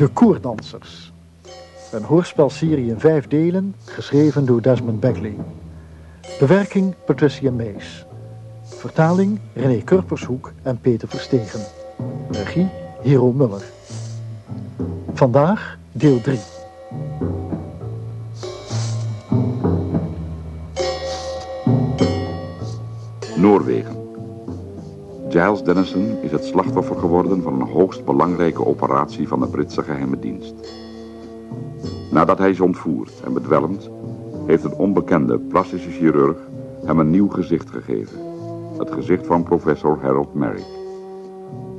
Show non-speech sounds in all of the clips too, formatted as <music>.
De Koerdansers. Een hoorspelserie in vijf delen, geschreven door Desmond Bagley. Bewerking Patricia Mees. Vertaling René Kurpershoek en Peter Verstegen. Regie Hero Muller. Vandaag deel 3. Noorwegen. Giles Dennison is het slachtoffer geworden van een hoogst belangrijke operatie van de Britse geheime dienst. Nadat hij is ontvoerd en bedwelmd, heeft een onbekende plastische chirurg hem een nieuw gezicht gegeven. Het gezicht van professor Harold Merrick.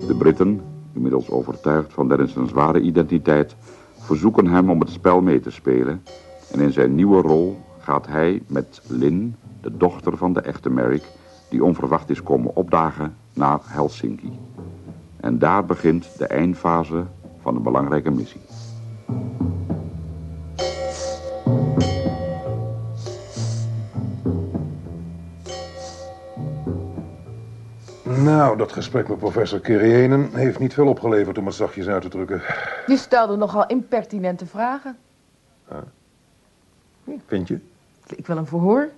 De Britten, inmiddels overtuigd van Dennison's ware identiteit, verzoeken hem om het spel mee te spelen en in zijn nieuwe rol gaat hij met Lynn, de dochter van de echte Merrick, die onverwacht is komen opdagen naar Helsinki. En daar begint de eindfase van een belangrijke missie. Nou, dat gesprek met professor Kirienen heeft niet veel opgeleverd om het zachtjes uit te drukken. Je stelde nogal impertinente vragen. Vind je? Ik wil een verhoor.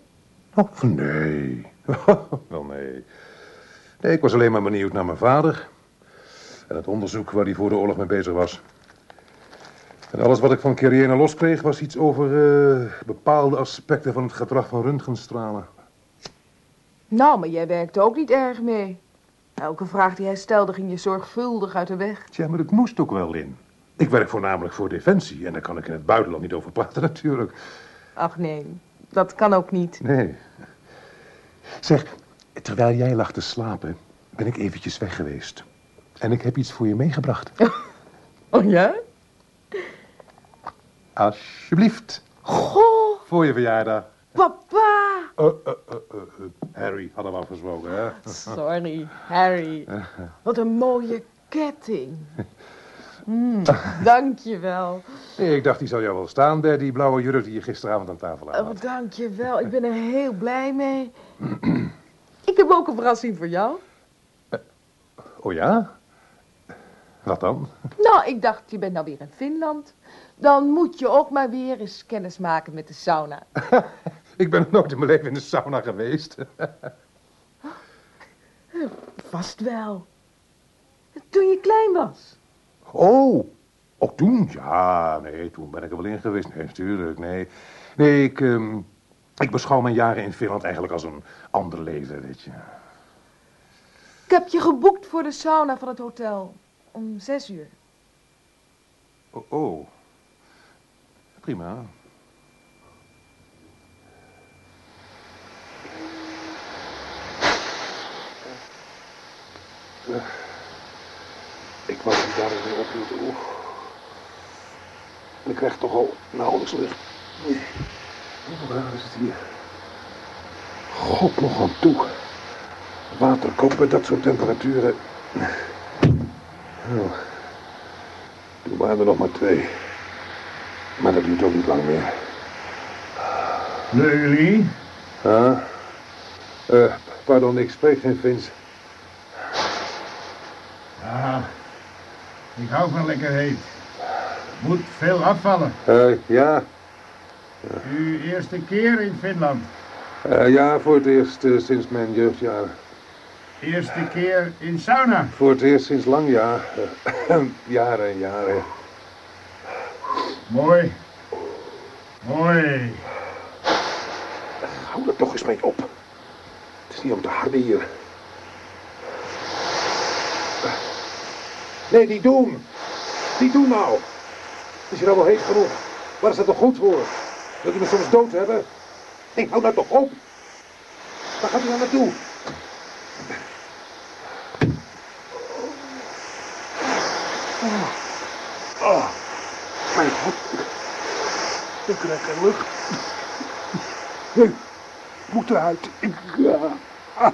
Oh, nee. <laughs> Wel, nee. Nee, ik was alleen maar benieuwd naar mijn vader. En het onderzoek waar hij voor de oorlog mee bezig was. En alles wat ik van Kirienen loskreeg was iets over eh, bepaalde aspecten van het gedrag van röntgenstralen. Nou, maar jij werkte ook niet erg mee. Elke vraag die hij stelde ging je zorgvuldig uit de weg. Tja, maar het moest ook wel in. Ik werk voornamelijk voor Defensie en daar kan ik in het buitenland niet over praten <laughs> natuurlijk. Ach nee, dat kan ook niet. Nee. Zeg, terwijl jij lag te slapen, ben ik eventjes weg geweest. En ik heb iets voor je meegebracht. <laughs> Oh ja? Alsjeblieft. Goh, Voor je verjaardag. papa! Uh, uh, uh. Harry, hadden we afgesproken, hè? <laughs> Sorry, Harry. Wat een mooie ketting. Mm, <laughs> dankjewel. Nee, ik dacht, die zou jou wel staan bij die blauwe jurk die je gisteravond aan tafel aan Oh, had. dankjewel. Ik ben er heel blij mee. <clears throat> Ik heb ook een verrassing voor jou. Oh ja? Wat dan? Nou, ik dacht, je bent nou weer in Finland. Dan moet je ook maar weer eens kennis maken met de sauna. <laughs> Ik ben nog nooit in mijn leven in de sauna geweest. <laughs> Vast wel. Toen je klein was. Oh, ook toen? Ja, nee, toen ben ik er wel in geweest. Nee, natuurlijk, nee. Nee, ik, ehm, ik beschouw mijn jaren in Finland eigenlijk als een ander leven, weet je. Ik heb je geboekt voor de sauna van het hotel. Om zes uur. Oh, oh. prima. Ik wou die daar weer ophield. Oeh. Ik krijg toch al nauwelijks lucht. Hoeveel graden is het hier? God nog aan toe. Water bij dat soort temperaturen. Nou, toen waren er nog maar twee. Maar dat duurt ook niet lang meer. Jullie? Huh? Eh, pardon, ik spreek geen Fins. Ja, ik hou van lekker heet. Moet veel afvallen. Eh, ja, Uw eerste keer in Finland. eh, ja, voor het eerst eh, sinds mijn jeugdjaar. Eerste keer in sauna. Voor het eerst sinds lang jaar. <clears throat> Eh, jaren en jaren. Mooi. Mooi. Hou er toch eens mee op. Het is niet om te harden hier. Nee, die doen. Die doen nou. Is je nou wel heet genoeg? Waar is dat toch goed voor? Wilt u me soms dood hebben? Nee, hou nou toch op. Waar gaat u nou naartoe? Oh. Mijn god. Ik krijg geen lucht. Ik moet eruit. Ik. Ah.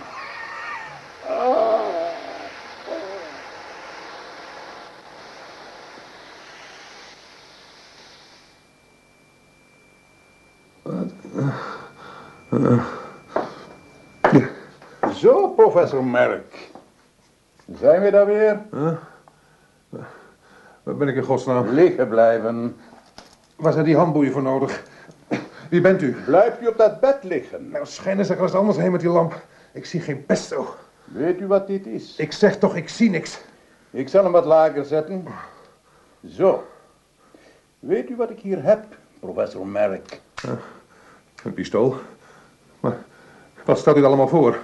Zo, professor Merck. Zijn we daar weer? Waar ben ik in godsnaam? Liggen blijven. Waar zijn die handboeien voor nodig? Wie bent u? Blijf u op dat bed liggen. Nou, schijnen ze ergens anders heen met die lamp. Ik zie geen pesto. Weet u wat dit is? Ik zeg toch, ik zie niks. Ik zal hem wat lager zetten. Zo. Weet u wat ik hier heb, professor Merrick? Een pistool. Maar wat stelt u allemaal voor?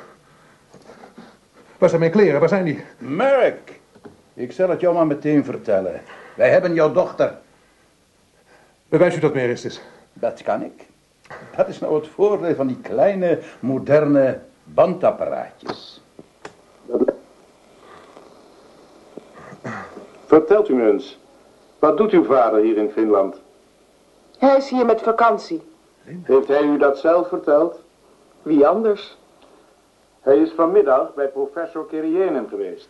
Waar zijn mijn kleren? Waar zijn die? Merrick! Ik zal het jou maar meteen vertellen. Wij hebben jouw dochter. Bewijs u dat meer eens eens. Dat kan ik. Dat is nou het voordeel van die kleine, moderne bandapparaatjes. Vertelt u me eens, wat doet uw vader hier in Finland? Hij is hier met vakantie. Heeft hij u dat zelf verteld? Wie anders? Hij is vanmiddag bij professor Kerienen geweest.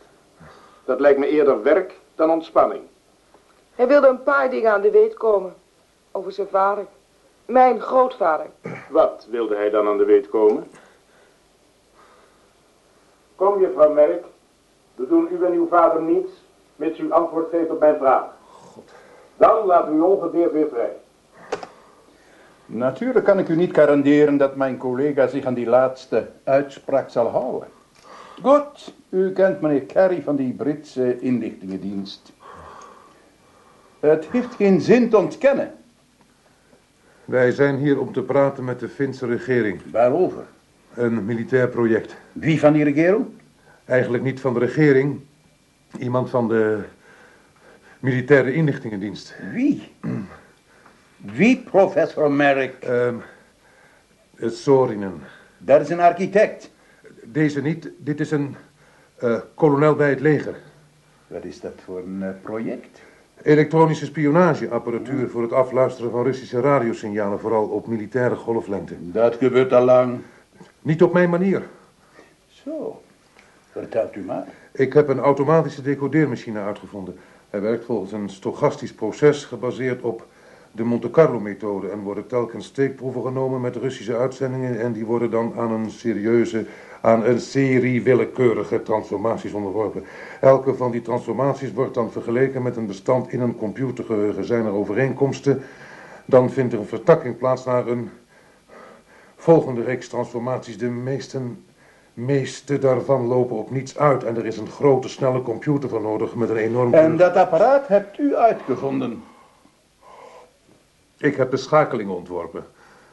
Dat lijkt me eerder werk dan ontspanning. Hij wilde een paar dingen aan de weet komen. Over zijn vader. Mijn grootvader. Wat wilde hij dan aan de weet komen? Kom, juffrouw Merk. We doen u en uw vader niets, mits u antwoord geeft op mijn vraag. Dan laten we u ongeveer weer vrij. Natuurlijk kan ik u niet garanderen dat mijn collega zich aan die laatste uitspraak zal houden. Goed, u kent meneer Carey van die Britse inlichtingendienst. Het heeft geen zin te ontkennen. Wij zijn hier om te praten met de Finse regering. Waarover? Een militair project. Wie van die regering? Eigenlijk niet van de regering. Iemand van de militaire inlichtingendienst. Wie? <clears throat> Wie, professor Merrick? Ehm het Sorinen. Dat is een architect. Deze niet. Dit is een eh, kolonel bij het leger. Wat is dat voor een eh, project? Elektronische spionageapparatuur voor het afluisteren van Russische radiosignalen, vooral op militaire golflengte. Dat gebeurt al lang. Niet op mijn manier. Zo, vertelt u maar. Ik heb een automatische decodeermachine uitgevonden. Hij werkt volgens een stochastisch proces gebaseerd op de Monte Carlo-methode en worden telkens steekproeven genomen met Russische uitzendingen en die worden dan aan een serieuze, aan een serie willekeurige transformaties onderworpen. Elke van die transformaties wordt dan vergeleken met een bestand in een computergeheugen. Zijn er overeenkomsten, dan vindt er een vertakking plaats naar een volgende reeks transformaties. De meeste, meeste daarvan lopen op niets uit en er is een grote, snelle computer voor nodig met een enorm... En dat apparaat hebt u uitgevonden. Ik heb de schakelingen ontworpen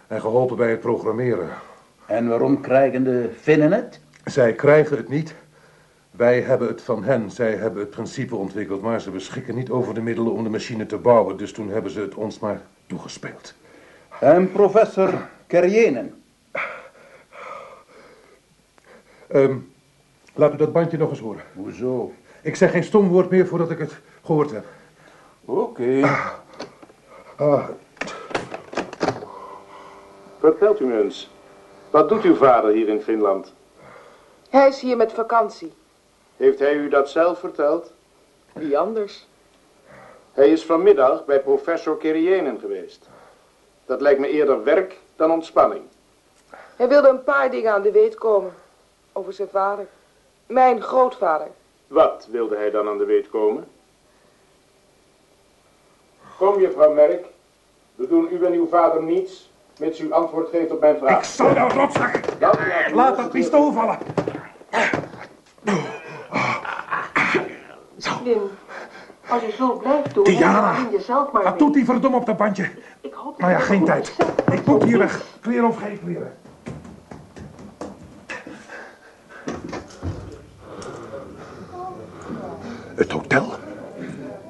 en geholpen bij het programmeren. En waarom krijgen de Finnen het? Zij krijgen het niet. Wij hebben het van hen. Zij hebben het principe ontwikkeld, maar ze beschikken niet over de middelen om de machine te bouwen. Dus toen hebben ze het ons maar toegespeeld. En professor Kerjenen. Ehm laat u dat bandje nog eens horen. Hoezo? Ik zeg geen stom woord meer voordat ik het gehoord heb. Oké. Ah, Vertelt u me eens, wat doet uw vader hier in Finland? Hij is hier met vakantie. Heeft hij u dat zelf verteld? Wie anders? Hij is vanmiddag bij professor Kerienen geweest. Dat lijkt me eerder werk dan ontspanning. Hij wilde een paar dingen aan de weet komen. Over zijn vader. Mijn grootvader. Wat wilde hij dan aan de weet komen? Kom, juffrouw Merk. We doen u en uw vader niets, mits u antwoord geeft op mijn vraag. ik zal jou rotzak! Laat dat pistool vallen! Wim, als je zo blijft doen, Diana, dan jezelf maar Wat doet die verdomme op dat bandje? Ik hoop dat Nou ja, je geen tijd. Ik moet hier weg. Kleren of geen kleren. Het hotel?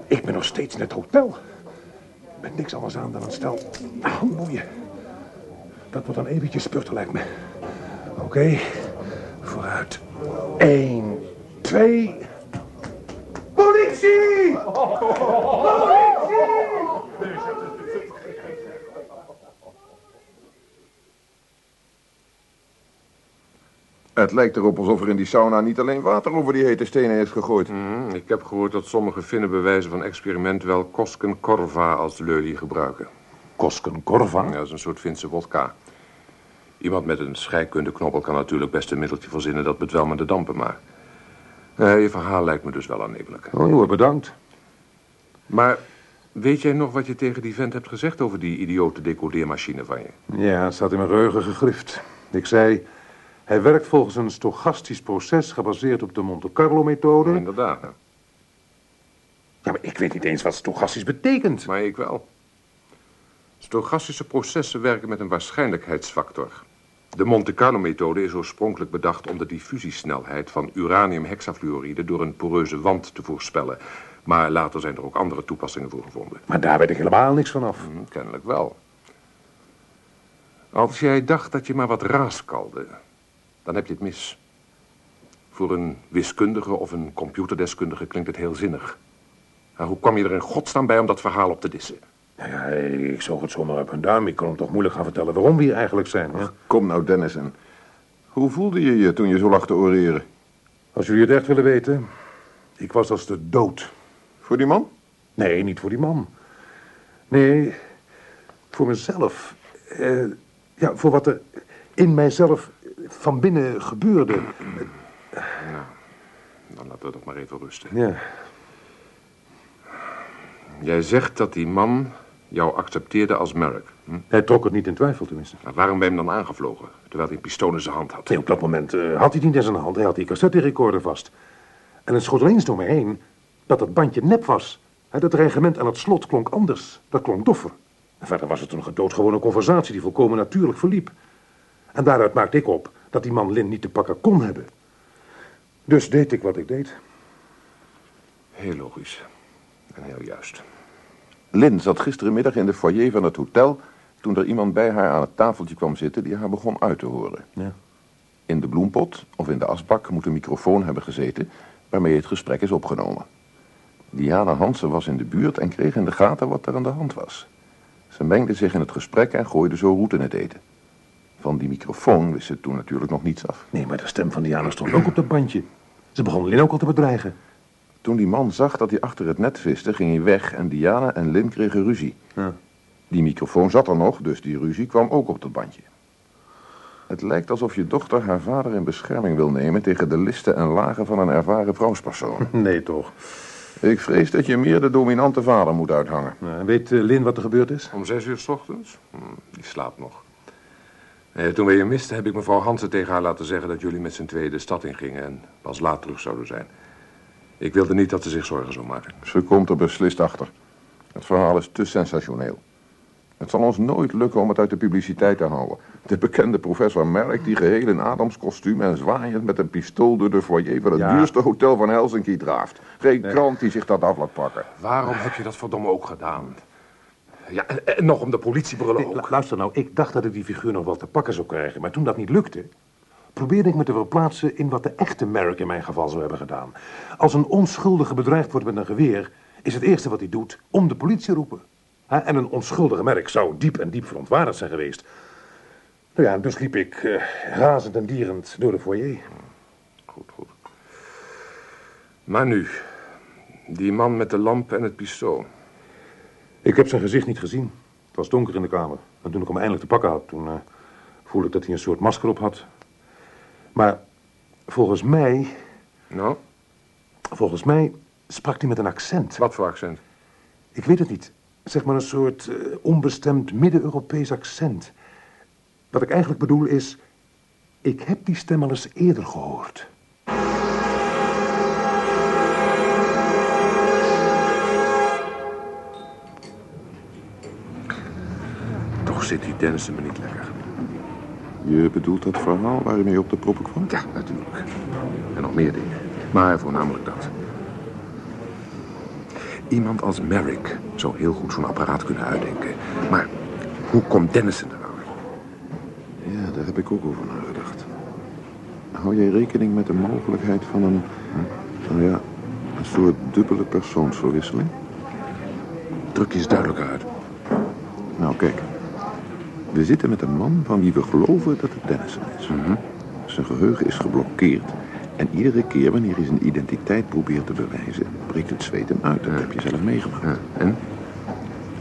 Ik ben nog steeds in het hotel. Met niks anders aan dan een stel handboeien. Dat wordt dan eventjes spurten, lijkt me. Oké, vooruit. Eén, twee... Politie! Het lijkt erop alsof er in die sauna niet alleen water over die hete stenen is gegooid. Mhm, ik heb gehoord dat sommige Finnen bij wijze van experiment wel Kosken Korva als leulie gebruiken. Kosken Korva? Ja, dat is een soort Finse wodka. Iemand met een scheikundeknobbel kan natuurlijk best een middeltje verzinnen dat bedwelmende dampen maakt. Eh, je verhaal lijkt me dus wel aannemelijk. Oh, bedankt. Maar weet jij nog wat je tegen die vent hebt gezegd over die idiote decodeermachine van je? Ja, het staat in mijn geheugen gegrift. Ik zei, hij werkt volgens een stochastisch proces gebaseerd op de Monte Carlo-methode. Inderdaad. Ja, maar ik weet niet eens wat stochastisch betekent. Maar ik wel. Stochastische processen werken met een waarschijnlijkheidsfactor. De Monte Carlo-methode is oorspronkelijk bedacht om de diffusiesnelheid van uranium-hexafluoride door een poreuze wand te voorspellen. Maar later zijn er ook andere toepassingen voor gevonden. Maar daar weet ik helemaal niks van af. Hm, kennelijk wel. Als jij dacht dat je maar wat raaskalde, dan heb je het mis. Voor een wiskundige of een computerdeskundige klinkt het heel zinnig. Maar hoe kwam je er in godsnaam bij om dat verhaal op te dissen? Nou ja, ik zoog het zomaar op een duim. Ik kon hem toch moeilijk gaan vertellen waarom we hier eigenlijk zijn. Hè? Kom nou, Dennison. Hoe voelde je je toen je zo lag te oreren? Als jullie het echt willen weten, ik was als de dood. Voor die man? Nee, niet voor die man. Nee, voor mezelf. Eh, ja, voor wat er in mijzelf van binnen gebeurde. Dan laten we dat maar even rusten. Ja, Jij zegt dat die man jou accepteerde als Merrick. Hm? hij trok het niet in twijfel tenminste. Maar waarom ben je hem dan aangevlogen, terwijl hij een pistool in zijn hand had? Nee, op dat moment eh, had hij het niet in zijn hand. Hij had die cassette-recorder vast. En het schoot ineens door me heen dat het bandje nep was. Hè, dat dreigement aan het slot klonk anders. Dat klonk doffer. En verder was het een doodgewone conversatie die volkomen natuurlijk verliep. En daaruit maakte ik op dat die man Lin niet te pakken kon hebben. Dus deed ik wat ik deed. Heel logisch. En heel juist. Lynn zat gisterenmiddag in de foyer van het hotel... toen er iemand bij haar aan het tafeltje kwam zitten die haar begon uit te horen. Ja. In de bloempot of in de asbak moet een microfoon hebben gezeten... waarmee het gesprek is opgenomen. Diana Hansen was in de buurt en kreeg in de gaten wat er aan de hand was. Ze mengde zich in het gesprek en gooide zo roet in het eten. Van die microfoon wist ze toen natuurlijk nog niets af. Nee, maar de stem van Diana stond ook op dat bandje. Ze begon Lin ook al te bedreigen. Toen die man zag dat hij achter het net viste, ging hij weg en Diana en Lynn kregen ruzie. Ja. Die microfoon zat er nog, dus die ruzie kwam ook op dat bandje. Het lijkt alsof je dochter haar vader in bescherming wil nemen tegen de listen en lagen van een ervaren vrouwspersoon. <laughs> Nee, toch. Ik vrees dat je meer de dominante vader moet uithangen. Nou, weet eh, Lin wat er gebeurd is? Om zes uur s ochtends? Hm, die slaapt nog. Eh, toen we je misten, heb ik mevrouw Hansen tegen haar laten zeggen... dat jullie met z'n tweeën de stad ingingen en pas laat terug zouden zijn. Ik wilde niet dat ze zich zorgen zou maken. Ze komt er beslist achter. Het verhaal is te sensationeel. Het zal ons nooit lukken om het uit de publiciteit te houden. De bekende professor Merck, die geheel in Adams kostuum en zwaaiend met een pistool door de foyer van het Ja. duurste hotel van Helsinki draaft. Geen krant die zich dat af laat pakken. Waarom heb je dat verdomme ook gedaan? Ja, en, en nog om de politiebrullen Nee, ook. lu- luister nou, ik dacht dat ik die figuur nog wel te pakken zou krijgen. Maar toen dat niet lukte, probeerde ik me te verplaatsen in wat de echte Merrick in mijn geval zou hebben gedaan. Als een onschuldige bedreigd wordt met een geweer, is het eerste wat hij doet om de politie roepen. En een onschuldige Merrick zou diep en diep verontwaardigd zijn geweest. Nou ja, dus liep ik eh, razend en dierend door de foyer. Goed, goed. Maar nu, die man met de lamp en het pistool. Ik heb zijn gezicht niet gezien. Het was donker in de kamer. En toen ik hem eindelijk te pakken had, toen eh, voelde ik dat hij een soort masker op had. Maar volgens mij, Nou, volgens mij sprak hij met een accent. wat voor accent? Ik weet het niet. Zeg maar een soort eh, onbestemd Midden-Europees accent. Wat ik eigenlijk bedoel is, ik heb die stem al eens eerder gehoord. Toch zit die Dennison me niet lekker. Je bedoelt dat verhaal waar je mee op de proppen kwam? Ja, natuurlijk. En nog meer dingen. Maar voornamelijk dat. Iemand als Merrick zou heel goed zo'n apparaat kunnen uitdenken. Maar hoe komt Dennison eraan? Ja, daar heb ik ook over nagedacht. Hou jij rekening met de mogelijkheid van een, nou ja, een soort dubbele persoonsverwisseling? Druk je eens duidelijker uit. Nou, kijk. We zitten met een man van wie we geloven dat het Dennison is. Zijn geheugen is geblokkeerd. En iedere keer wanneer hij zijn identiteit probeert te bewijzen, breekt het zweet hem uit. Dat heb je zelf meegemaakt. Ja, en?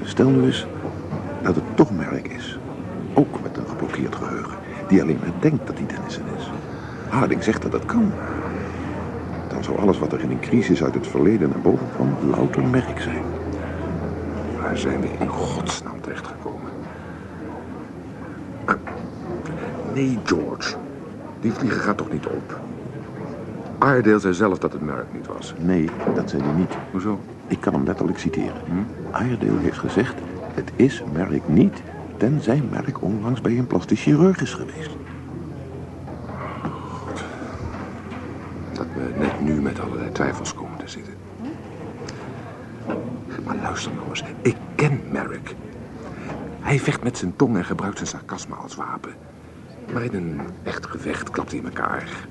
Stel nu eens dat het toch Merk is. Ook met een geblokkeerd geheugen. Die alleen maar denkt dat hij Dennison is. Harding zegt dat dat kan. Dan zou alles wat er in een crisis uit het verleden naar boven kwam louter merk zijn. Waar zijn we in godsnaam terechtgekomen? Ah, Nee, George. Die vliegen gaat toch niet op? Iredale zei zelf dat het Merrick niet was. Nee, dat zei hij niet. Hoezo? Ik kan hem letterlijk citeren. Iredale heeft gezegd, het is Merrick niet... tenzij Merrick onlangs bij een plastisch chirurg is geweest. Dat we net nu met allerlei twijfels komen te zitten. Maar luister nou eens. Ik ken Merrick. Hij vecht met zijn tong en gebruikt zijn sarcasme als wapen. Maar in een echt gevecht klapt hij in elkaar.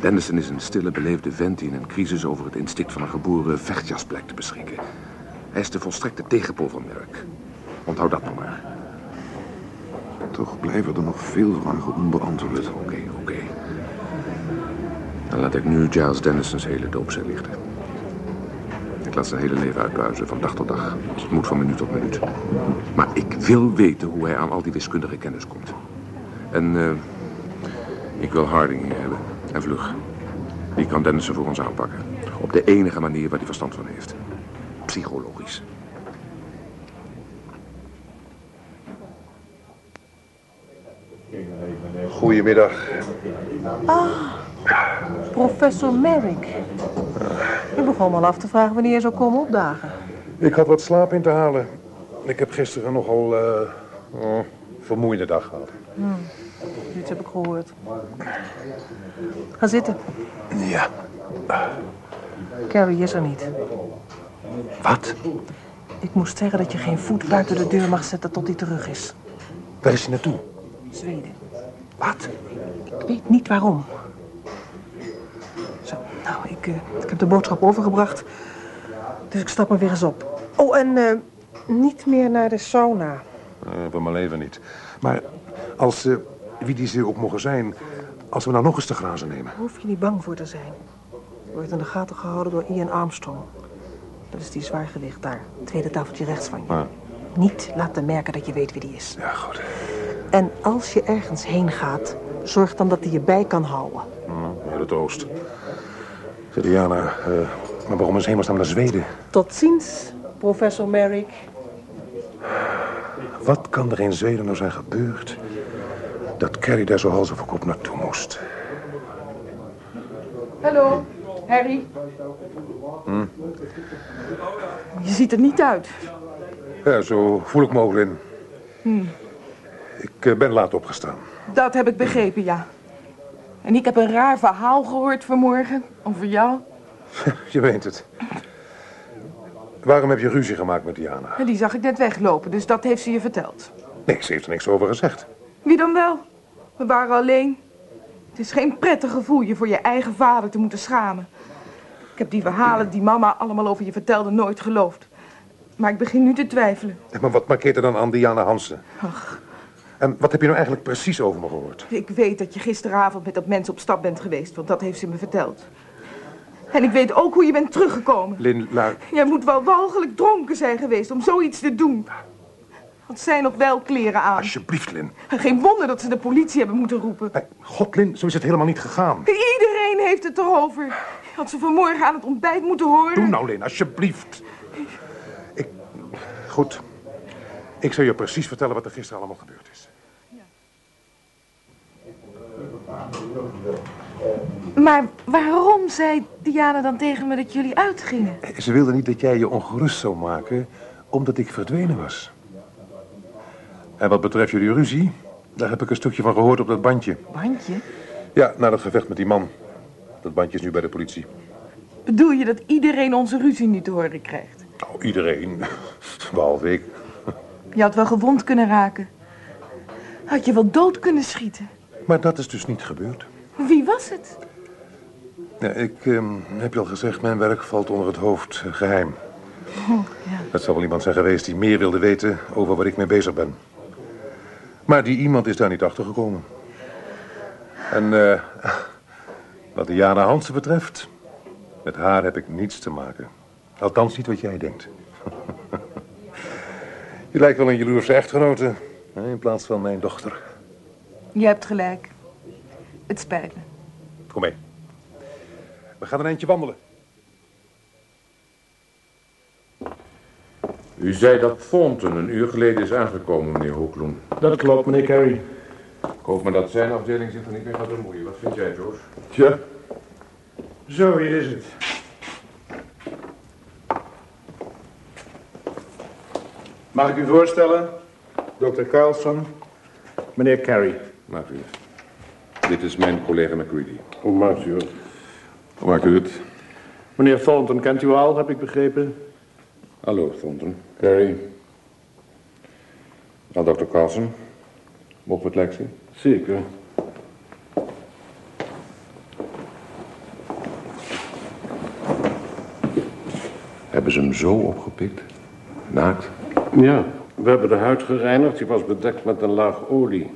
Dennison is een stille, beleefde vent die in een crisis over het instinct van een geboren vechtjas blijkt te beschikken. Hij is de volstrekte tegenpool van Merrick. Onthoud dat nog maar. Toch blijven er nog veel vragen onbeantwoord. Oké, oké. Dan laat ik nu Giles Dennison's hele doopcel lichten. Ik laat zijn hele leven uitbuizen, van dag tot dag. Als het moet van minuut tot minuut. Maar ik wil weten hoe hij aan al die wiskundige kennis komt. En eh, ik wil Harding hier hebben. En vlug. Die kan Dennison voor ons aanpakken. Op de enige manier waar hij verstand van heeft. Psychologisch. Goedemiddag. Ah, professor Merrick. Ik begon al af te vragen wanneer je zou komen opdagen. Ik had wat slaap in te halen. Ik heb gisteren nogal eh oh, vermoeiende dag gehad. Hmm, Iets heb ik gehoord. Ga zitten. Ja. Carrie is er niet. Wat? Ik moest zeggen dat je geen voet buiten de deur mag zetten tot hij terug is. Waar is hij naartoe? Zweden. Wat? Ik weet niet waarom. Zo, nou, ik, eh, ik heb de boodschap overgebracht. Dus ik stap maar weer eens op. Oh, en eh, niet meer naar de sauna. Uh, voor mijn leven niet. Maar als, eh, wie die ze ook mogen zijn, als we nou nog eens te grazen nemen. Daar hoef je niet bang voor te zijn. Je wordt in de gaten gehouden door Ian Armstrong. Dat is die zwaargewicht daar. Tweede tafeltje rechts van je. Ah. Niet laten merken dat je weet wie die is. Ja, goed. En als je ergens heen gaat, zorg dan dat hij je bij kan houden. Uh, hele troost. Zeg, Diana, eh, maar waarom is hemelsnaam naar Zweden? Tot ziens, professor Merrick. Wat kan er in Zweden nou zijn gebeurd... dat Carrie daar zo hals over kop naartoe moest? Hallo, Harry. Hm? Je ziet er niet uit. Ja, zo voel ik me ook, Lin. Hm, Ik eh, ben laat opgestaan. dat heb ik begrepen, ja. En ik heb een raar verhaal gehoord vanmorgen over jou. <laughs> Je meent het. Waarom heb je ruzie gemaakt met Diana? Die zag ik net weglopen, dus dat heeft ze je verteld. Nee, ze heeft er niks over gezegd. Wie dan wel? We waren alleen. Het is geen prettig gevoel je voor je eigen vader te moeten schamen. Ik heb die verhalen die mama allemaal over je vertelde nooit geloofd. Maar ik begin nu te twijfelen. Maar wat markeert er dan aan Diana Hansen? Ach, En wat heb je nou eigenlijk precies over me gehoord? ik weet dat je gisteravond met dat mens op stap bent geweest, want dat heeft ze me verteld. En ik weet ook hoe je bent teruggekomen. Lin, luid. Jij moet wel walgelijk dronken zijn geweest om zoiets te doen. Want zij nog wel kleren aan. Alsjeblieft, Lin. En geen wonder dat ze de politie hebben moeten roepen. God, Lin, zo is het helemaal niet gegaan. Iedereen heeft het erover. Had ze vanmorgen aan het ontbijt moeten horen. Doe nou, Lin, alsjeblieft. Ik... Goed. Ik zal je precies vertellen wat er gisteren allemaal gebeurd is. Maar waarom zei Diana dan tegen me dat jullie uitgingen? Ze wilde niet dat jij je ongerust zou maken, omdat ik verdwenen was. En wat betreft jullie ruzie, daar heb ik een stukje van gehoord op dat bandje. Bandje? Ja, na dat gevecht met die man. Dat bandje is nu bij de politie. Bedoel je dat iedereen onze ruzie nu te horen krijgt? Nou, iedereen. Behalve ik. Je had wel gewond kunnen raken. Had je wel dood kunnen schieten. Maar dat is dus niet gebeurd. Wie was het? Ja, ik ehm, heb je al gezegd, mijn werk valt onder het hoofd eh, geheim. Oh, ja. Dat zal wel iemand zijn geweest die meer wilde weten over waar ik mee bezig ben. Maar die iemand is daar niet achter gekomen. En eh, wat Diana Hansen betreft, met haar heb ik niets te maken. Althans niet wat jij denkt. <laughs> je lijkt wel een jaloerse echtgenote, in plaats van mijn dochter. Je hebt gelijk. Het spijt me. Kom mee. We gaan een eindje wandelen. U zei dat Thornton een uur geleden is aangekomen, meneer Hoekloen. Dat klopt, meneer Carey. Ik hoop maar dat zijn afdeling zich er niet meer gaat bemoeien. Wat vind jij, George? Tja. Zo, hier is het. Mag ik u voorstellen? Dr. Carlson, meneer Carey. Maakt u. Dit is mijn collega McCready. Hoe maakt u het? Hoe maakt u het? Meneer Thornton kent u al, heb ik begrepen. Hallo, Thornton. Carey. Nou, dokter Carlson. Mogen we het lijk zien? Zeker. Hebben ze hem zo opgepikt? Naakt? Ja, we hebben de huid gereinigd. Die was bedekt met een laag olie.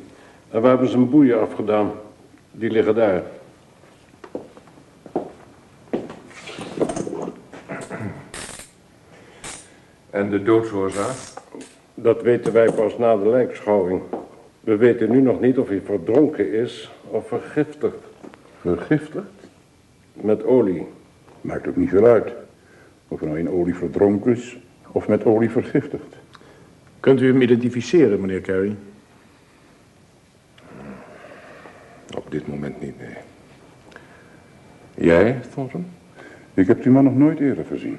En we hebben zijn boeien afgedaan. Die liggen daar. En de doodsoorzaak? Dat weten wij pas na de lijkschouwing. We weten nu nog niet of hij verdronken is of vergiftigd. Vergiftigd? Met olie. Maakt ook niet veel uit. Of er nou in olie verdronken is of met olie vergiftigd. Kunt u hem identificeren, meneer Carey? Op dit moment niet, nee. Jij, Thornton? Ik heb die man nog nooit eerder gezien.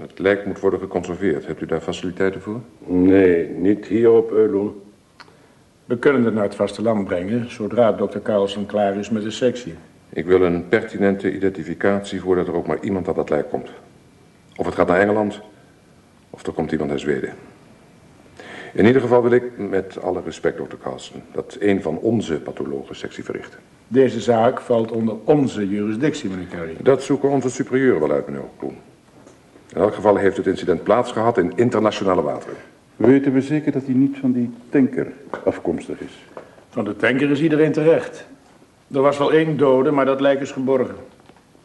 Het lijk moet worden geconserveerd. Hebt u daar faciliteiten voor? Nee, niet hier op Eulon. We kunnen het naar het vasteland brengen, zodra dokter Carlson klaar is met de sectie. Ik wil een pertinente identificatie voordat er ook maar iemand aan dat lijk komt. Of het gaat naar Engeland, of er komt iemand naar Zweden. In ieder geval wil ik, met alle respect, dokter Carlson, dat een van onze pathologen sectie verricht. Deze zaak valt onder onze jurisdictie, meneer Carey. Dat zoeken onze superieuren wel uit, meneer Koen. In elk geval heeft het incident plaatsgehad in internationale wateren. Weten we zeker dat hij niet van die tanker afkomstig is? Van de tanker is iedereen terecht. Er was wel één dode, maar dat lijk is geborgen.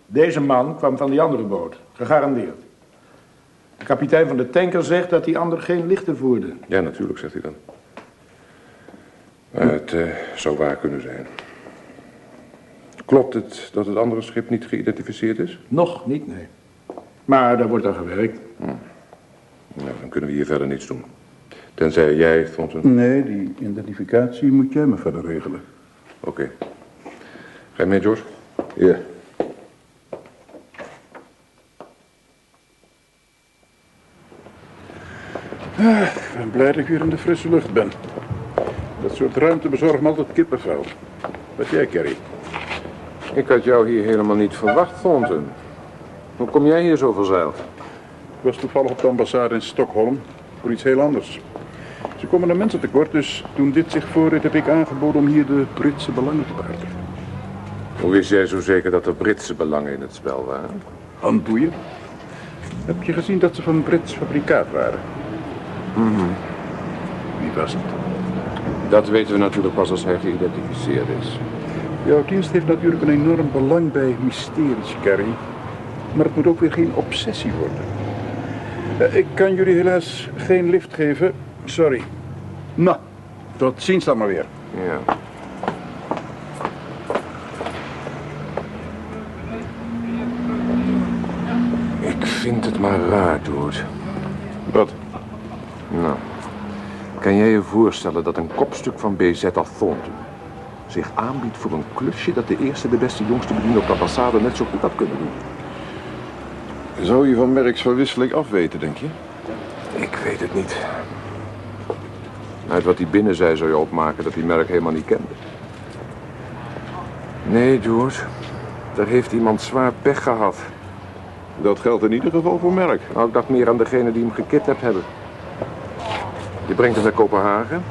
Deze man kwam van die andere boot, gegarandeerd. De kapitein van de tanker zegt dat die ander geen lichten voerde. Ja, natuurlijk, zegt hij dan. Maar het eh, zou waar kunnen zijn. Klopt het dat het andere schip niet geïdentificeerd is? Nog niet, nee. Maar daar wordt aan gewerkt. Hm. Nou, dan kunnen we hier verder niets doen. Tenzij jij, Thornton... Nee, die identificatie moet jij me verder regelen. Oké. Ga je mee, George? Ja. Ben blij dat ik weer in de frisse lucht ben. Dat soort ruimte bezorgt me altijd kippenvel. Wat jij, Kerry? Ik had jou hier helemaal niet verwacht, Thornton. Hoe kom jij hier zo verzeild? Ik was toevallig op de ambassade in Stockholm voor iets heel anders. Ze komen er mensen tekort, dus toen dit zich voordeed heb ik aangeboden om hier de Britse belangen te behartigen. Hoe wist jij zo zeker dat er Britse belangen in het spel waren? Handboeien. Heb je gezien dat ze van Brits fabrikaat waren? Mhm. Wie was het? Dat weten we natuurlijk pas als hij geïdentificeerd is. Jouw dienst heeft natuurlijk een enorm belang bij mysteries, Carrie. Maar het moet ook weer geen obsessie worden. Eh, Ik kan jullie helaas geen lift geven. Sorry. Nou, tot ziens dan maar weer. Ja. Ik vind het maar raar, Doort. Nou, kan jij je voorstellen dat een kopstuk van BZ als Thornton zich aanbiedt voor een klusje dat de eerste, de beste, jongste bediende op de ambassade net zo goed had kunnen doen? Zou je van Merks verwisseling afweten, denk je? Ik weet het niet. Uit wat hij binnen zei zou je opmaken dat hij Merk helemaal niet kende. Nee, George. Daar heeft iemand zwaar pech gehad. Dat geldt in ieder geval voor Merk. Nou, ik dacht meer aan degene die hem gekidnapt hebben. Je brengt hem naar Kopenhagen.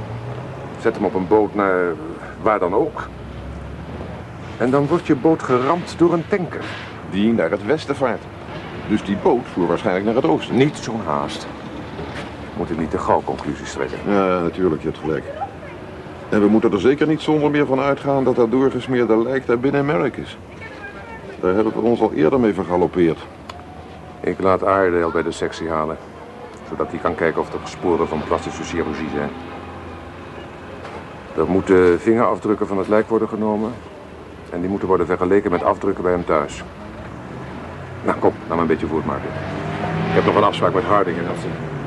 Zet hem op een boot naar waar dan ook. En dan wordt je boot geramd door een tanker. Die naar het westen vaart. Dus die boot voer waarschijnlijk naar het oosten. Niet zo'n haast. Moet ik niet te gauw conclusies trekken. Ja, natuurlijk, je hebt gelijk. En we moeten er zeker niet zonder meer van uitgaan dat dat doorgesmeerde lijk daar binnen Merk is. Daar hebben we ons al eerder mee vergalopeerd. Ik laat Aardeel bij de sectie halen. Zodat hij kan kijken of er sporen van plastische chirurgie zijn. Er moeten vingerafdrukken van het lijk worden genomen. En die moeten worden vergeleken met afdrukken bij hem thuis. Nou, kom, laat me een beetje voortmaken. Ik heb nog een afspraak met Harding en Elsie.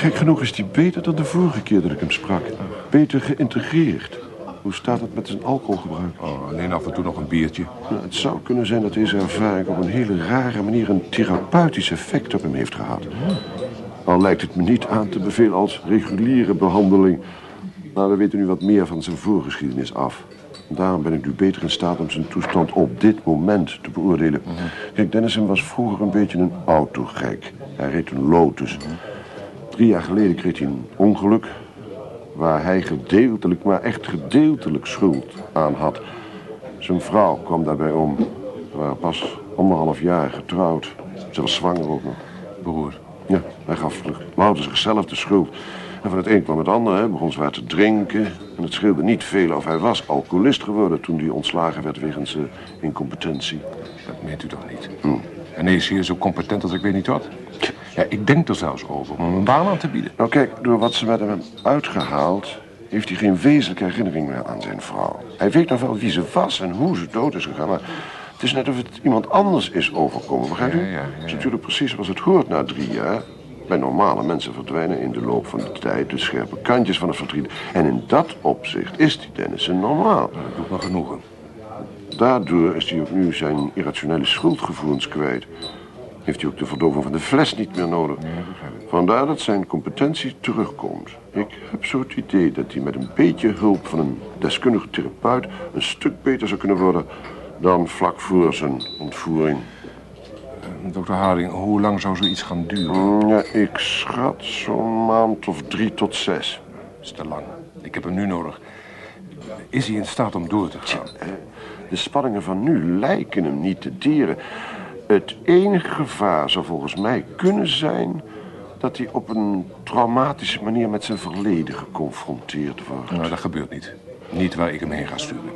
Gek genoeg is hij beter dan de vorige keer dat ik hem sprak. Beter geïntegreerd. Hoe staat het met zijn alcoholgebruik? Oh, alleen af en toe nog een biertje. Nou, het zou kunnen zijn dat deze ervaring op een hele rare manier een therapeutisch effect op hem heeft gehad. Al lijkt het me niet aan te bevelen als reguliere behandeling. Maar we weten nu wat meer van zijn voorgeschiedenis af. Daarom ben ik nu beter in staat om zijn toestand op dit moment te beoordelen. Kijk, Dennison was vroeger een beetje een autogek. Hij reed een Lotus. Drie jaar geleden kreeg hij een ongeluk... waar hij gedeeltelijk, maar echt gedeeltelijk schuld aan had. Zijn vrouw kwam daarbij om. Ze waren pas anderhalf jaar getrouwd. Zelfs zwanger ook nog. Beroerd. Ja, hij gaf louter zichzelf de schuld. En van het een kwam het ander, hè. begon zwaar te drinken. En het scheelde niet veel of hij was alcoholist geworden... toen hij ontslagen werd wegens uh, incompetentie. Dat meent u toch niet? En hij is hier zo competent als ik weet niet wat. Ja, ik denk er zelfs over om hem een baan aan te bieden. Nou kijk, door wat ze met hem uitgehaald... heeft hij geen wezenlijke herinnering meer aan zijn vrouw. Hij weet nog wel wie ze was en hoe ze dood is gegaan... maar het is net of het iemand anders is overkomen, begrijpt u? Ja, ja, ja, Het is natuurlijk precies zoals het hoort na drie jaar... Bij normale mensen verdwijnen in de loop van de tijd de scherpe kantjes van het verdriet. En in dat opzicht is die Dennison normaal. Dat doet me genoegen. Daardoor is hij ook nu zijn irrationele schuldgevoelens kwijt. Heeft hij ook de verdoving van de fles niet meer nodig. Vandaar dat zijn competentie terugkomt. Ik heb zo het idee dat hij met een beetje hulp van een deskundige therapeut... een stuk beter zou kunnen worden dan vlak voor zijn ontvoering. Dokter Harding, hoe lang zou zoiets gaan duren? Mm, Ja, ik schat zo'n maand of drie tot zes. Dat is te lang. Ik heb hem nu nodig. Is hij in staat om door te gaan? De spanningen van nu lijken hem niet te deren. Het enige gevaar zou volgens mij kunnen zijn... dat hij op een traumatische manier met zijn verleden geconfronteerd wordt. Nou, dat gebeurt niet. Niet waar ik hem heen ga sturen.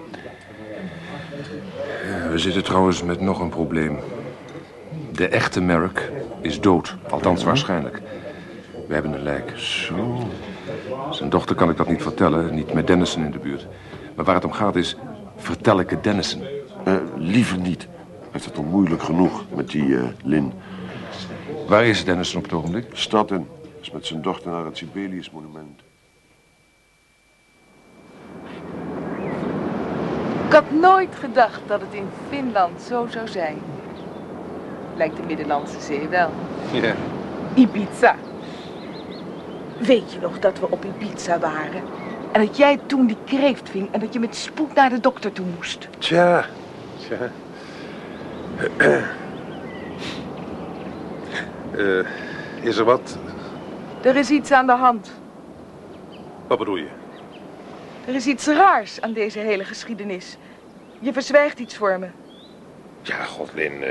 Ja, we zitten trouwens met nog een probleem. De echte Merrick is dood. Althans, waarschijnlijk. We hebben een lijk. Zo. Zijn dochter kan ik dat niet vertellen. Niet met Dennison in de buurt. Maar waar het om gaat is... Vertel ik het Dennison? Eh, liever niet. Hij heeft het al moeilijk genoeg met die eh, Lin. Waar is Dennison op het ogenblik? Stad in. Is met zijn dochter naar het Sibelius monument. Ik had nooit gedacht dat het in Finland zo zou zijn. Lijkt de Middellandse Zee wel. Ja. Ibiza. Weet je nog dat we op Ibiza waren? En dat jij toen die kreeft ving en dat je met spoed naar de dokter toe moest. Tja, tja. Eh, is er wat? Er is iets aan de hand. Wat bedoel je? Er is iets raars aan deze hele geschiedenis. Je verzwijgt iets voor me. Ja, Godlin, eh,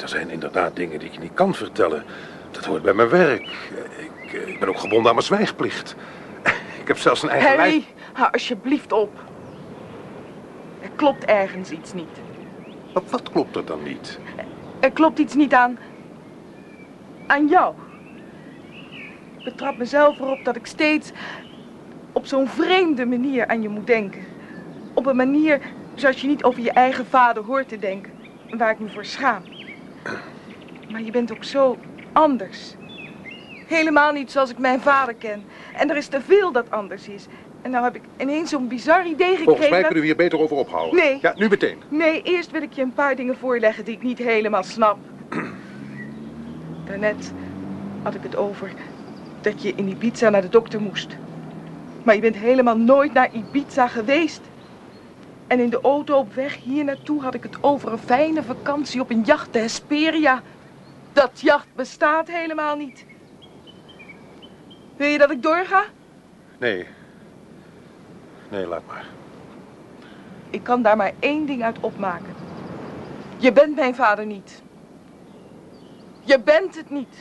er zijn inderdaad dingen die ik niet kan vertellen. Dat hoort bij mijn werk. Ik, eh, ik ben ook gebonden aan mijn zwijgplicht. <laughs> Ik heb zelfs een eigen Harry, hou alsjeblieft op. Er klopt ergens iets niet. Wat, klopt er dan niet? Er klopt iets niet aan... aan jou. Ik betrap mezelf erop dat ik steeds op zo'n vreemde manier aan je moet denken. Op een manier zoals je niet over je eigen vader hoort te denken. Waar ik me voor schaam. Maar je bent ook zo anders. Helemaal niet zoals ik mijn vader ken. En er is te veel dat anders is. En nou heb ik ineens zo'n bizar idee gekregen. Volgens mij kunnen we hier beter over ophouden. Nee. Ja, nu meteen. Nee, eerst wil ik je een paar dingen voorleggen die ik niet helemaal snap. <clears throat> Daarnet had ik het over dat je in Ibiza naar de dokter moest. Maar je bent helemaal nooit naar Ibiza geweest. En in de auto op weg hier naartoe had ik het over een fijne vakantie op een jacht, de Hesperia. Dat jacht bestaat helemaal niet. Wil je dat ik doorga? Nee. Nee, laat maar. Ik kan daar maar één ding uit opmaken. Je bent mijn vader niet. Je bent het niet.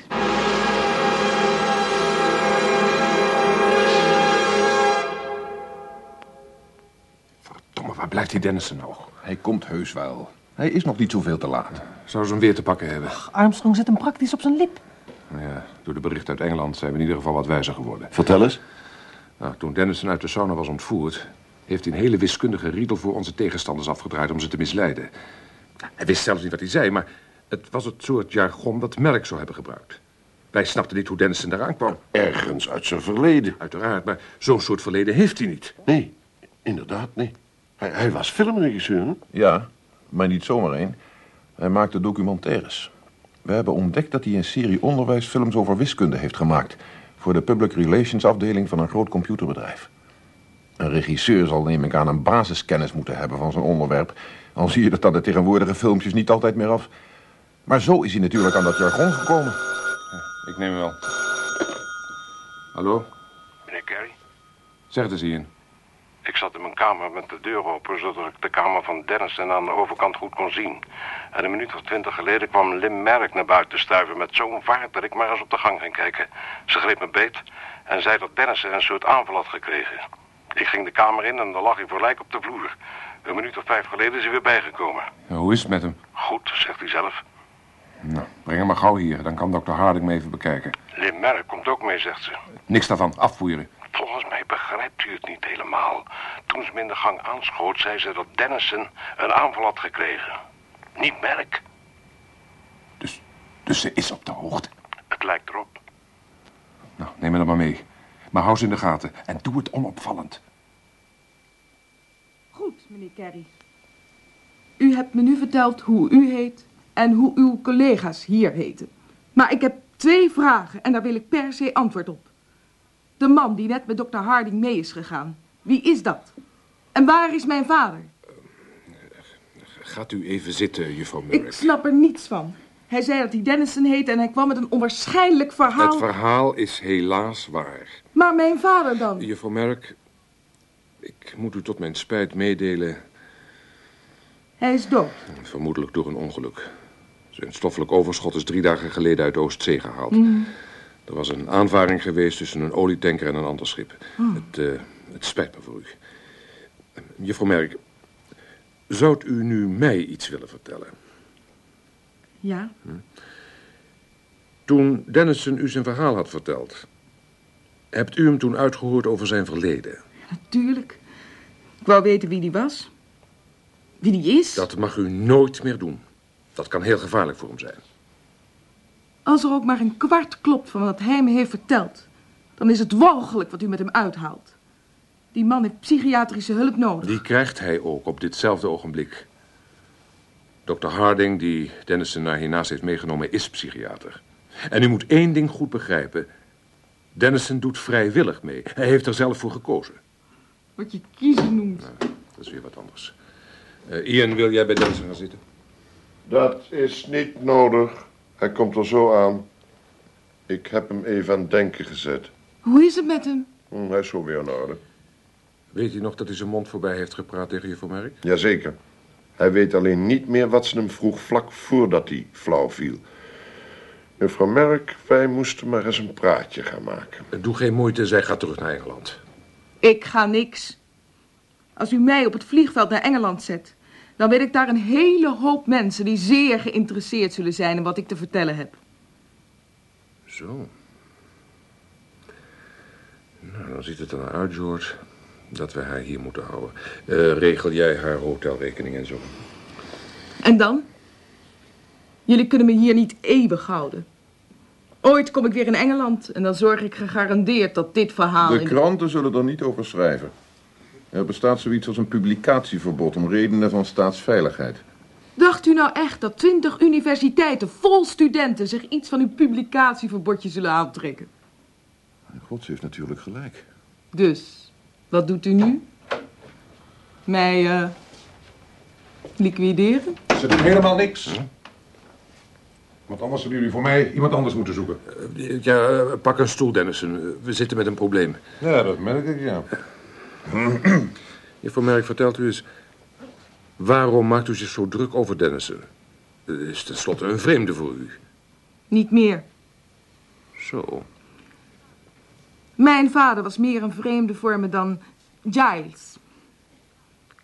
Domme, waar blijft die Dennison nou? Hij komt heus wel. Hij is nog niet zoveel te laat. Zou ze hem weer te pakken hebben? Armstrong zit hem praktisch op zijn lip. Ja, door de berichten uit Engeland zijn we in ieder geval wat wijzer geworden. Vertel eens. Nou, toen Dennison uit de sauna was ontvoerd... heeft hij een hele wiskundige riedel voor onze tegenstanders afgedraaid... om ze te misleiden. Nou, Hij wist zelfs niet wat hij zei, maar het was het soort jargon dat Merk zou hebben gebruikt. Wij snapten niet hoe Dennison eraan kwam. Ergens uit zijn verleden. Uiteraard, maar zo'n soort verleden heeft hij niet. Nee, inderdaad, nee. Hij, hij was filmregisseur, hè? Ja, maar niet zomaar één. Hij maakte documentaires. We hebben ontdekt dat hij een serie onderwijsfilms over wiskunde heeft gemaakt... voor de public relations afdeling van een groot computerbedrijf. Een regisseur zal, neem ik aan, een basiskennis moeten hebben van zijn onderwerp. Al zie je dat aan de tegenwoordige filmpjes niet altijd meer af. Maar zo is hij natuurlijk aan dat jargon gekomen. Ik neem hem wel. Hallo? Meneer Kerry, Zeg het eens, Ian. Ik zat in mijn kamer met de deur open... zodat ik de kamer van Dennison aan de overkant goed kon zien. En een minuut of twintig geleden kwam Lim Merk naar buiten stuiven... met zo'n vaart dat ik maar eens op de gang ging kijken. Ze greep me beet en zei dat Dennison een soort aanval had gekregen. Ik ging de kamer in en dan lag hij voor lijk op de vloer. Een minuut of vijf geleden is hij weer bijgekomen. Ja, hoe is het met hem? Goed, zegt hij zelf. Nou, breng hem maar gauw hier. Dan kan dokter Harding me even bekijken. Lim Merk komt ook mee, zegt ze. Niks daarvan. Afvoeren. Volgens mij begrijpt u het niet helemaal. Toen ze me in de gang aanschoot, zei ze dat Dennison een aanval had gekregen. Niet Merk. Dus ze is op de hoogte. Het lijkt erop. Nou, neem me dan maar mee. Maar hou ze in de gaten. En doe het onopvallend. Goed, meneer Kerry. U hebt me nu verteld hoe u heet en hoe uw collega's hier heten. Maar ik heb twee vragen en daar wil ik per se antwoord op. De man die net met dokter Harding mee is gegaan, wie is dat? En waar is mijn vader? Gaat u even zitten, juffrouw Merk. Ik snap er niets van. Hij zei dat hij Dennison heette en hij kwam met een onwaarschijnlijk verhaal. Het verhaal is helaas waar. Maar mijn vader dan? Juffrouw Merk, ik moet u tot mijn spijt meedelen... Hij is dood. vermoedelijk door een ongeluk. Zijn stoffelijk overschot is drie dagen geleden uit de Oostzee gehaald. Mm. Er was een aanvaring geweest tussen een olietanker en een ander schip. Oh. Het, eh, het spijt me voor u. Juffrouw Merk, zou u nu mij iets willen vertellen? Ja, Toen Dennison u zijn verhaal had verteld... hebt u hem toen uitgehoord over zijn verleden? natuurlijk. Ik wou weten wie die was. Wie die is. Dat mag u nooit meer doen. Dat kan heel gevaarlijk voor hem zijn. Als er ook maar een kwart klopt van wat hij me heeft verteld, dan is het walgelijk wat u met hem uithaalt. Die man heeft psychiatrische hulp nodig. Die krijgt hij ook op ditzelfde ogenblik. Dr. Harding, die Dennison naar hiernaast heeft meegenomen, is psychiater. En u moet één ding goed begrijpen. Dennison doet vrijwillig mee. Hij heeft er zelf voor gekozen. Wat je kiezen noemt. Dat is weer wat anders. Eh, Ian, wil jij bij Dennison gaan zitten? Dat is niet nodig. Hij komt er zo aan. Ik heb hem even aan het denken gezet. Hoe is het met hem? Hm, hij is zo weer in orde. Weet u nog dat hij zijn mond voorbij heeft gepraat tegen juffrouw Merk? Jazeker. Hij weet alleen niet meer wat ze hem vroeg vlak voordat hij flauw viel. Juffrouw Merk, wij moesten maar eens een praatje gaan maken. Doe geen moeite, zij gaat terug naar Engeland. Ik ga niks. Als u mij op het vliegveld naar Engeland zet, dan weet ik daar een hele hoop mensen die zeer geïnteresseerd zullen zijn in wat ik te vertellen heb. Zo. Nou, dan ziet het er naar uit, George, dat we haar hier moeten houden. Eh, regel jij haar hotelrekening en zo. En dan? Jullie kunnen me hier niet eeuwig houden. Ooit kom ik weer in Engeland en dan zorg ik gegarandeerd dat dit verhaal... De kranten zullen er niet over schrijven. Er bestaat zoiets als een publicatieverbod om redenen van staatsveiligheid. Dacht u nou echt dat twintig universiteiten vol studenten zich iets van uw publicatieverbodje zullen aantrekken? God, ze heeft natuurlijk gelijk. Dus, wat doet u nu? Mij, eh, liquideren? Ze doen helemaal niks. Want anders zullen jullie voor mij iemand anders moeten zoeken. Eh, Ja, eh, pak een stoel, Dennison. We zitten met een probleem. Ja, dat merk ik, ja. <clears throat> Juffrouw Merk, vertelt u eens... waarom maakt u zich zo druk over Dennison? Het is tenslotte een vreemde voor u. Niet meer. Zo. Mijn vader was meer een vreemde voor me dan Giles.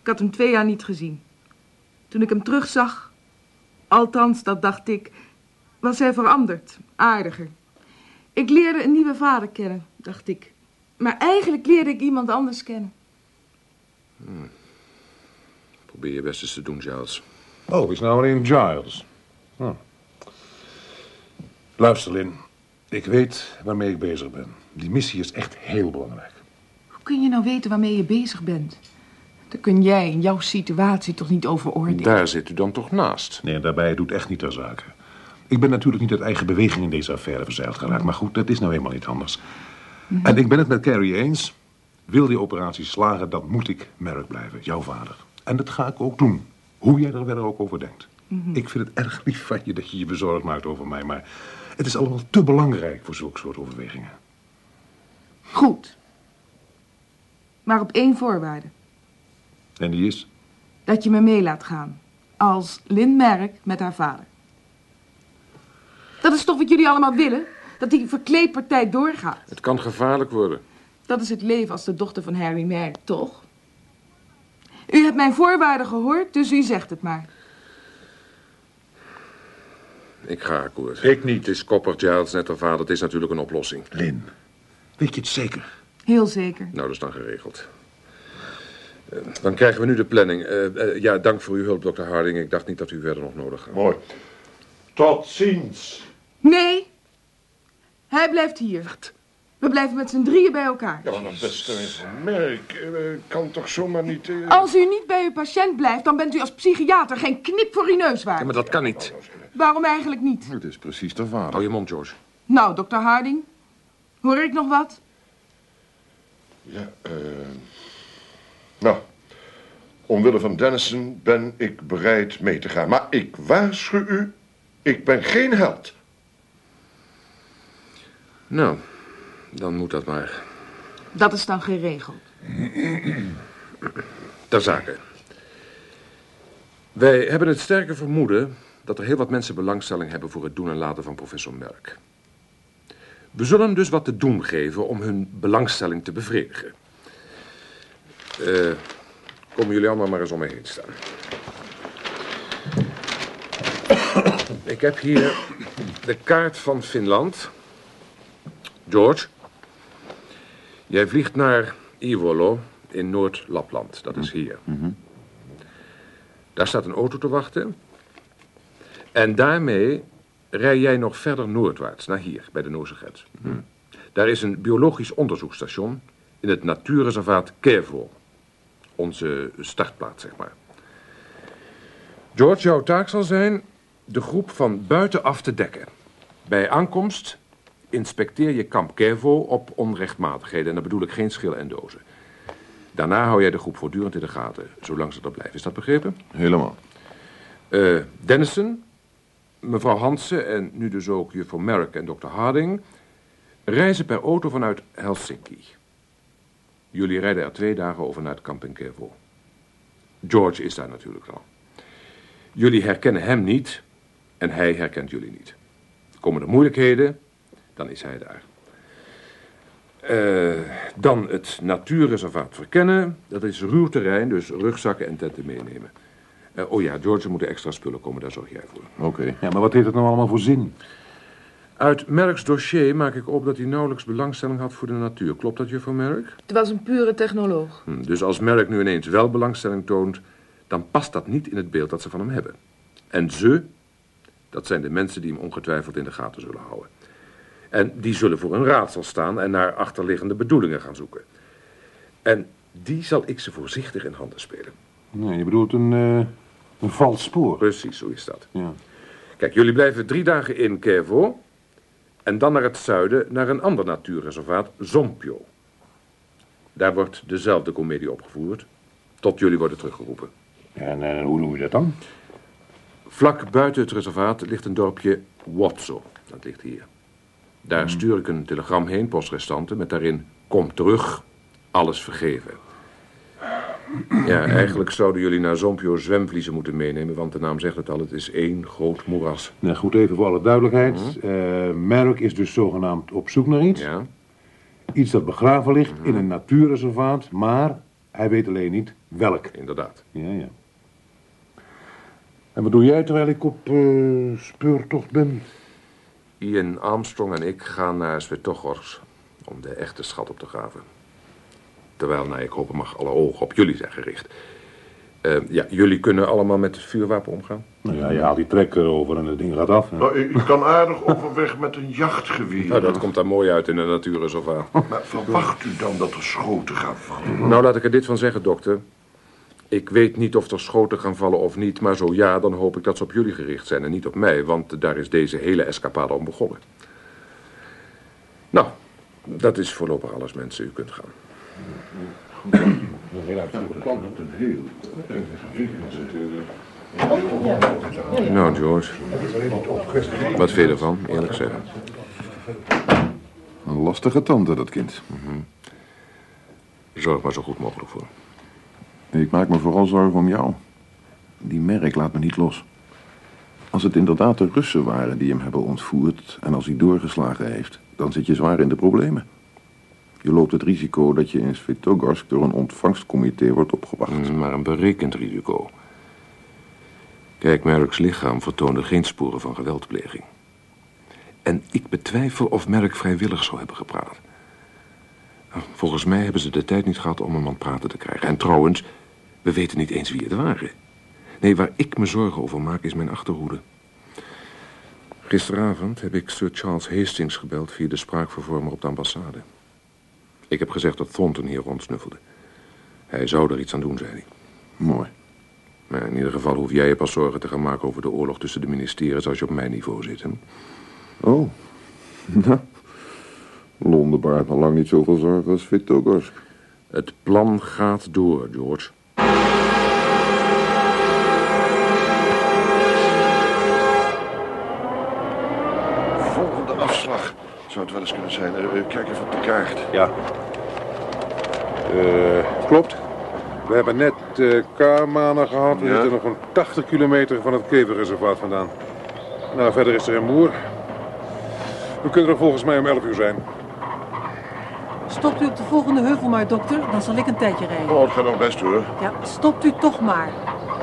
Ik had hem twee jaar niet gezien. Toen ik hem terugzag, althans dat dacht ik, was hij veranderd, aardiger. Ik leerde een nieuwe vader kennen, dacht ik. Maar eigenlijk leerde ik iemand anders kennen. Hmm. Probeer je best eens te doen, Giles. Oh, is nou alleen Giles. Hm. Luister, Lin. Ik weet waarmee ik bezig ben. Die missie is echt heel belangrijk. Hoe kun je nou weten waarmee je bezig bent? Daar kun jij in jouw situatie toch niet over oordelen? Daar zit u dan toch naast? Nee, daarbij doet echt niet ter zake. Ik ben natuurlijk niet uit eigen beweging in deze affaire verzeild geraakt. Maar goed, dat is nou eenmaal niet anders. Mhm. En ik ben het met Carrie eens. Wil die operatie slagen, dan moet ik Merrick blijven, jouw vader. En dat ga ik ook doen. Hoe jij er verder ook over denkt. Mhm. Ik vind het erg lief van je dat je je bezorgd maakt over mij. Maar het is allemaal te belangrijk voor zulke soort overwegingen. Goed. Maar op één voorwaarde. En die is? Dat je me mee laat gaan. Als Lynn Merk met haar vader. Dat is toch wat jullie allemaal willen? Dat die verkleedpartij doorgaat. Het kan gevaarlijk worden. Dat is het leven als de dochter van Harry Merk, toch? U hebt mijn voorwaarden gehoord, dus u zegt het maar. Ik ga akkoord. Ik niet. Het is Copper, Giles, net haar vader. Het is natuurlijk een oplossing. Lin, weet je het zeker? Heel zeker. Nou, dat is dan geregeld. Eh, dan krijgen we nu de planning. Eh, eh, ja, dank voor uw hulp, dokter Harding. Ik dacht niet dat u verder nog nodig had. Mooi. Tot ziens. Nee. Hij blijft hier. We blijven met z'n drieën bij elkaar. Ja, maar beste merk, eh, kan toch zomaar niet... eh, Als u niet bij uw patiënt blijft, dan bent u als psychiater geen knip voor uw neus waard. Ja, maar dat kan niet. Waarom eigenlijk niet? Het is precies de vader. Hou je mond, George. Nou, dokter Harding. Hoor ik nog wat? Ja, eh... Nou, omwille van Dennison ben ik bereid mee te gaan. Maar ik waarschuw u, ik ben geen held. Nou, dan moet dat maar. Dat is dan geregeld. Ter zake. Wij hebben het sterke vermoeden dat er heel wat mensen belangstelling hebben voor het doen en laten van professor Merck. We zullen hem dus wat te doen geven om hun belangstelling te bevredigen. Eh, komen jullie allemaal maar eens om me heen staan. Ik heb hier de kaart van Finland. George, jij vliegt naar Ivolo in Noord-Lapland. Dat is hier. Daar staat een auto te wachten. En daarmee rij jij nog verder noordwaarts, naar hier, bij de Noorse grens. Daar is een biologisch onderzoeksstation in het natuurreservaat Kevo. Onze startplaats, zeg maar. George, jouw taak zal zijn de groep van buitenaf te dekken. Bij aankomst inspecteer je kamp Kevo op onrechtmatigheden. En dan bedoel ik geen schil en dozen. Daarna hou jij de groep voortdurend in de gaten, zolang ze er blijven. Is dat begrepen? Helemaal. Eh Dennison, mevrouw Hansen en nu dus ook juffrouw Merrick en dokter Harding... reizen per auto vanuit Helsinki. Jullie rijden er twee dagen over naar het kamp in Kevo. George is daar natuurlijk al. Jullie herkennen hem niet en hij herkent jullie niet. Komen er moeilijkheden, dan is hij daar. Eh, dan het natuurreservaat verkennen. Dat is ruw terrein, dus rugzakken en tenten meenemen. Eh, oh ja, George, er moeten extra spullen komen, daar zorg jij voor. Oké. Ja, maar wat heeft het nou allemaal voor zin? Uit Merks dossier maak ik op dat hij nauwelijks belangstelling had voor de natuur. Klopt dat, juffrouw Merk? Het was een pure technoloog. Hm, dus als Merk nu ineens wel belangstelling toont... dan past dat niet in het beeld dat ze van hem hebben. En ze, dat zijn de mensen die hem ongetwijfeld in de gaten zullen houden. En die zullen voor een raadsel staan en naar achterliggende bedoelingen gaan zoeken. En die zal ik ze voorzichtig in handen spelen. Nee, je bedoelt een, eh, een vals spoor. Precies, zo is dat. Ja. Kijk, jullie blijven drie dagen in Kevo... en dan naar het zuiden, naar een ander natuurreservaat, Zompio. Daar wordt dezelfde komedie opgevoerd, tot jullie worden teruggeroepen. En eh, hoe doe je dat dan? Vlak buiten het reservaat ligt een dorpje Watso. Dat ligt hier. Daar stuur ik een telegram heen, postrestanten, met daarin... Kom terug, alles vergeven. Ja, <clears throat> eigenlijk zouden jullie naar Zompio zwemvliezen moeten meenemen... want de naam zegt het al, het is één groot moeras. Nou goed, even voor alle duidelijkheid. Merrick is dus zogenaamd op zoek naar iets. Ja. Iets dat begraven ligt in een natuurreservaat, maar hij weet alleen niet welk. Inderdaad. Ja, ja. En wat doe jij terwijl ik op eh, speurtocht ben? Ian Armstrong en ik gaan naar Svetogorsk om de echte schat op te graven. Terwijl, nou, ik hoop mag, alle ogen op jullie zijn gericht. Eh, ja, jullie kunnen allemaal met het vuurwapen omgaan? Nou ja, je haalt die trekker over en het ding gaat af. Nou, ik kan aardig overweg met een jachtgeweer. Nou, dat komt daar mooi uit in de natuurreservaat. Maar verwacht u dan dat er schoten gaan vallen? Nou, laat ik er dit van zeggen, dokter. Ik weet niet of er schoten gaan vallen of niet, maar zo ja, dan hoop ik dat ze op jullie gericht zijn en niet op mij, want daar is deze hele escapade om begonnen. Nou, dat is voorlopig alles, mensen. U kunt gaan. Nou, George. Wat vind je ervan, eerlijk zeggen? Een lastige tante, dat kind. Zorg maar zo goed mogelijk voor. Ik maak me vooral zorgen om jou. Die merk laat me niet los. Als het inderdaad de Russen waren die hem hebben ontvoerd... en als hij doorgeslagen heeft, dan zit je zwaar in de problemen. Je loopt het risico dat je in Svetogorsk door een ontvangstcomité wordt opgewacht. Maar een berekend risico. Kijk, Merck's lichaam vertoonde geen sporen van geweldpleging. En ik betwijfel of Merck vrijwillig zou hebben gepraat. Volgens mij hebben ze de tijd niet gehad om hem aan praten te krijgen. En trouwens, we weten niet eens wie het waren. Nee, waar ik me zorgen over maak is mijn achterhoede. Gisteravond heb ik Sir Charles Hastings gebeld via de spraakvervormer op de ambassade. Ik heb gezegd dat Thornton hier rondsnuffelde. Hij zou er iets aan doen, zei hij. Mooi. Maar in ieder geval hoef jij je pas zorgen te gaan maken over de oorlog tussen de ministeries als je op mijn niveau zit. Hè? Oh. <laughs> Nou, Londen baart me lang niet zoveel zorgen als Svetogorsk. Het plan gaat door, George. Zou het wel eens kunnen zijn. Eh, eh, kijk even op de kaart. Ja. Eh, klopt. We hebben net uh, Kaarmanen gehad. We Ja. zitten nog een 80 kilometer van het keverreservaat vandaan. Nou, verder is er een moer. We kunnen er volgens mij om 11 uur zijn. Stopt u op de volgende heuvel maar, dokter. Dan zal ik een tijdje rijden. Oh, het gaat nog best hoor. Ja, stopt u toch maar.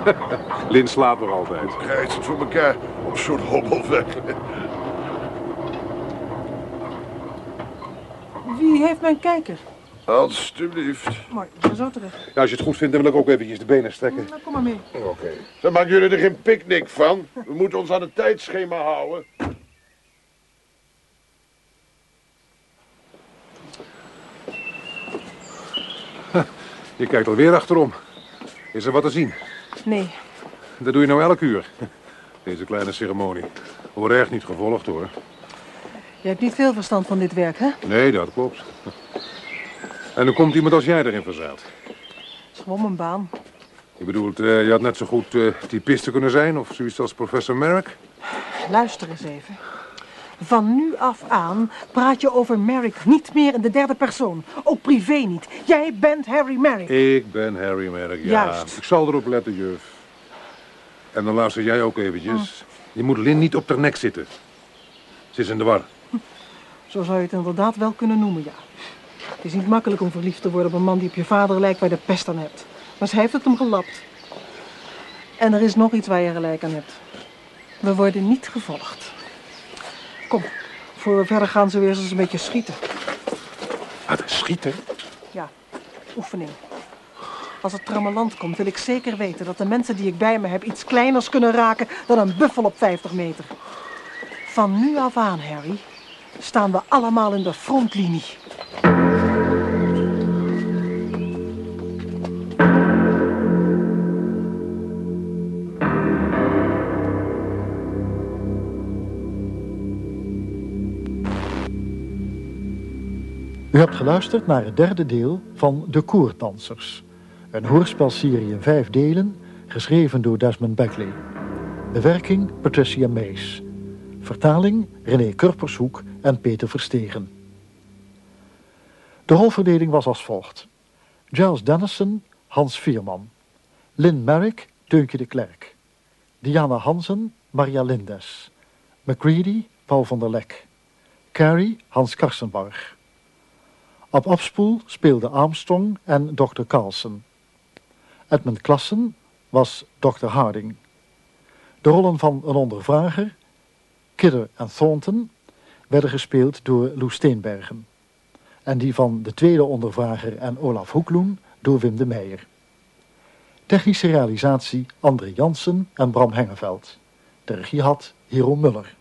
<laughs> Lin slaapt er altijd. Krijgt het voor elkaar op zo'n hobbelweg. Wie heeft mijn kijker? Alsjeblieft. Mooi, ik ben zo terug. Ja, als je het goed vindt, dan wil ik ook eventjes de benen strekken. Nou, kom maar mee. Oké. Dan maken jullie er geen picknick van. We moeten ons aan het tijdschema houden. <laughs> Je kijkt alweer achterom. Is er wat te zien? Nee, Dat doe je nou elk uur. Deze kleine ceremonie. Wordt erg niet gevolgd hoor. Je hebt niet veel verstand van dit werk, hè? Nee, dat klopt. En dan komt iemand als jij erin verzeild. Het is gewoon mijn baan. Je bedoelt, eh, je had net zo goed eh typiste kunnen zijn of zoiets als professor Merrick? Luister eens even. Van nu af aan praat je over Merrick niet meer in de derde persoon. Ook privé niet. Jij bent Harry Merrick. Ik ben Harry Merrick, ja. Juist. Ik zal erop letten, juf. En dan luister jij ook eventjes. Je moet Lin niet op haar nek zitten. Ze is in de war. Zo zou je het inderdaad wel kunnen noemen, ja. Het is niet makkelijk om verliefd te worden op een man die op je vader lijkt waar je de pest aan hebt. Maar zij heeft het hem gelapt. En er is nog iets waar je gelijk aan hebt. We worden niet gevolgd. Kom, voor we verder gaan, zullen we eerst eens een beetje schieten. Wat, schieten? Ja, oefening. Als het trammeland komt, wil ik zeker weten dat de mensen die ik bij me heb iets kleiners kunnen raken dan een buffel op 50 meter. Van nu af aan, Harry, staan we allemaal in de frontlinie. U hebt geluisterd naar het derde deel van De Koerdansers. Een hoorspelserie in vijf delen, geschreven door Desmond Beckley. Bewerking Patricia Mees. Vertaling René Kurpershoek en Peter Verstegen. De rolverdeling was als volgt. Giles Dennison, Hans Vierman. Lynn Merrick, Teuntje de Klerk. Diana Hansen, Maria Lindes. McCready, Paul van der Lek. Carrie, Hans Karsenbarg. Op afspoel speelde Armstrong en Dr. Carlson. Edmund Klassen was Dr. Harding. De rollen van een ondervrager, Kidder en Thornton, werden gespeeld door Lou Steenbergen. en die van de tweede ondervrager en Olaf Hoekloen door Wim de Meijer. Technische realisatie André Jansen en Bram Hengeveld. De regie had Hero Muller.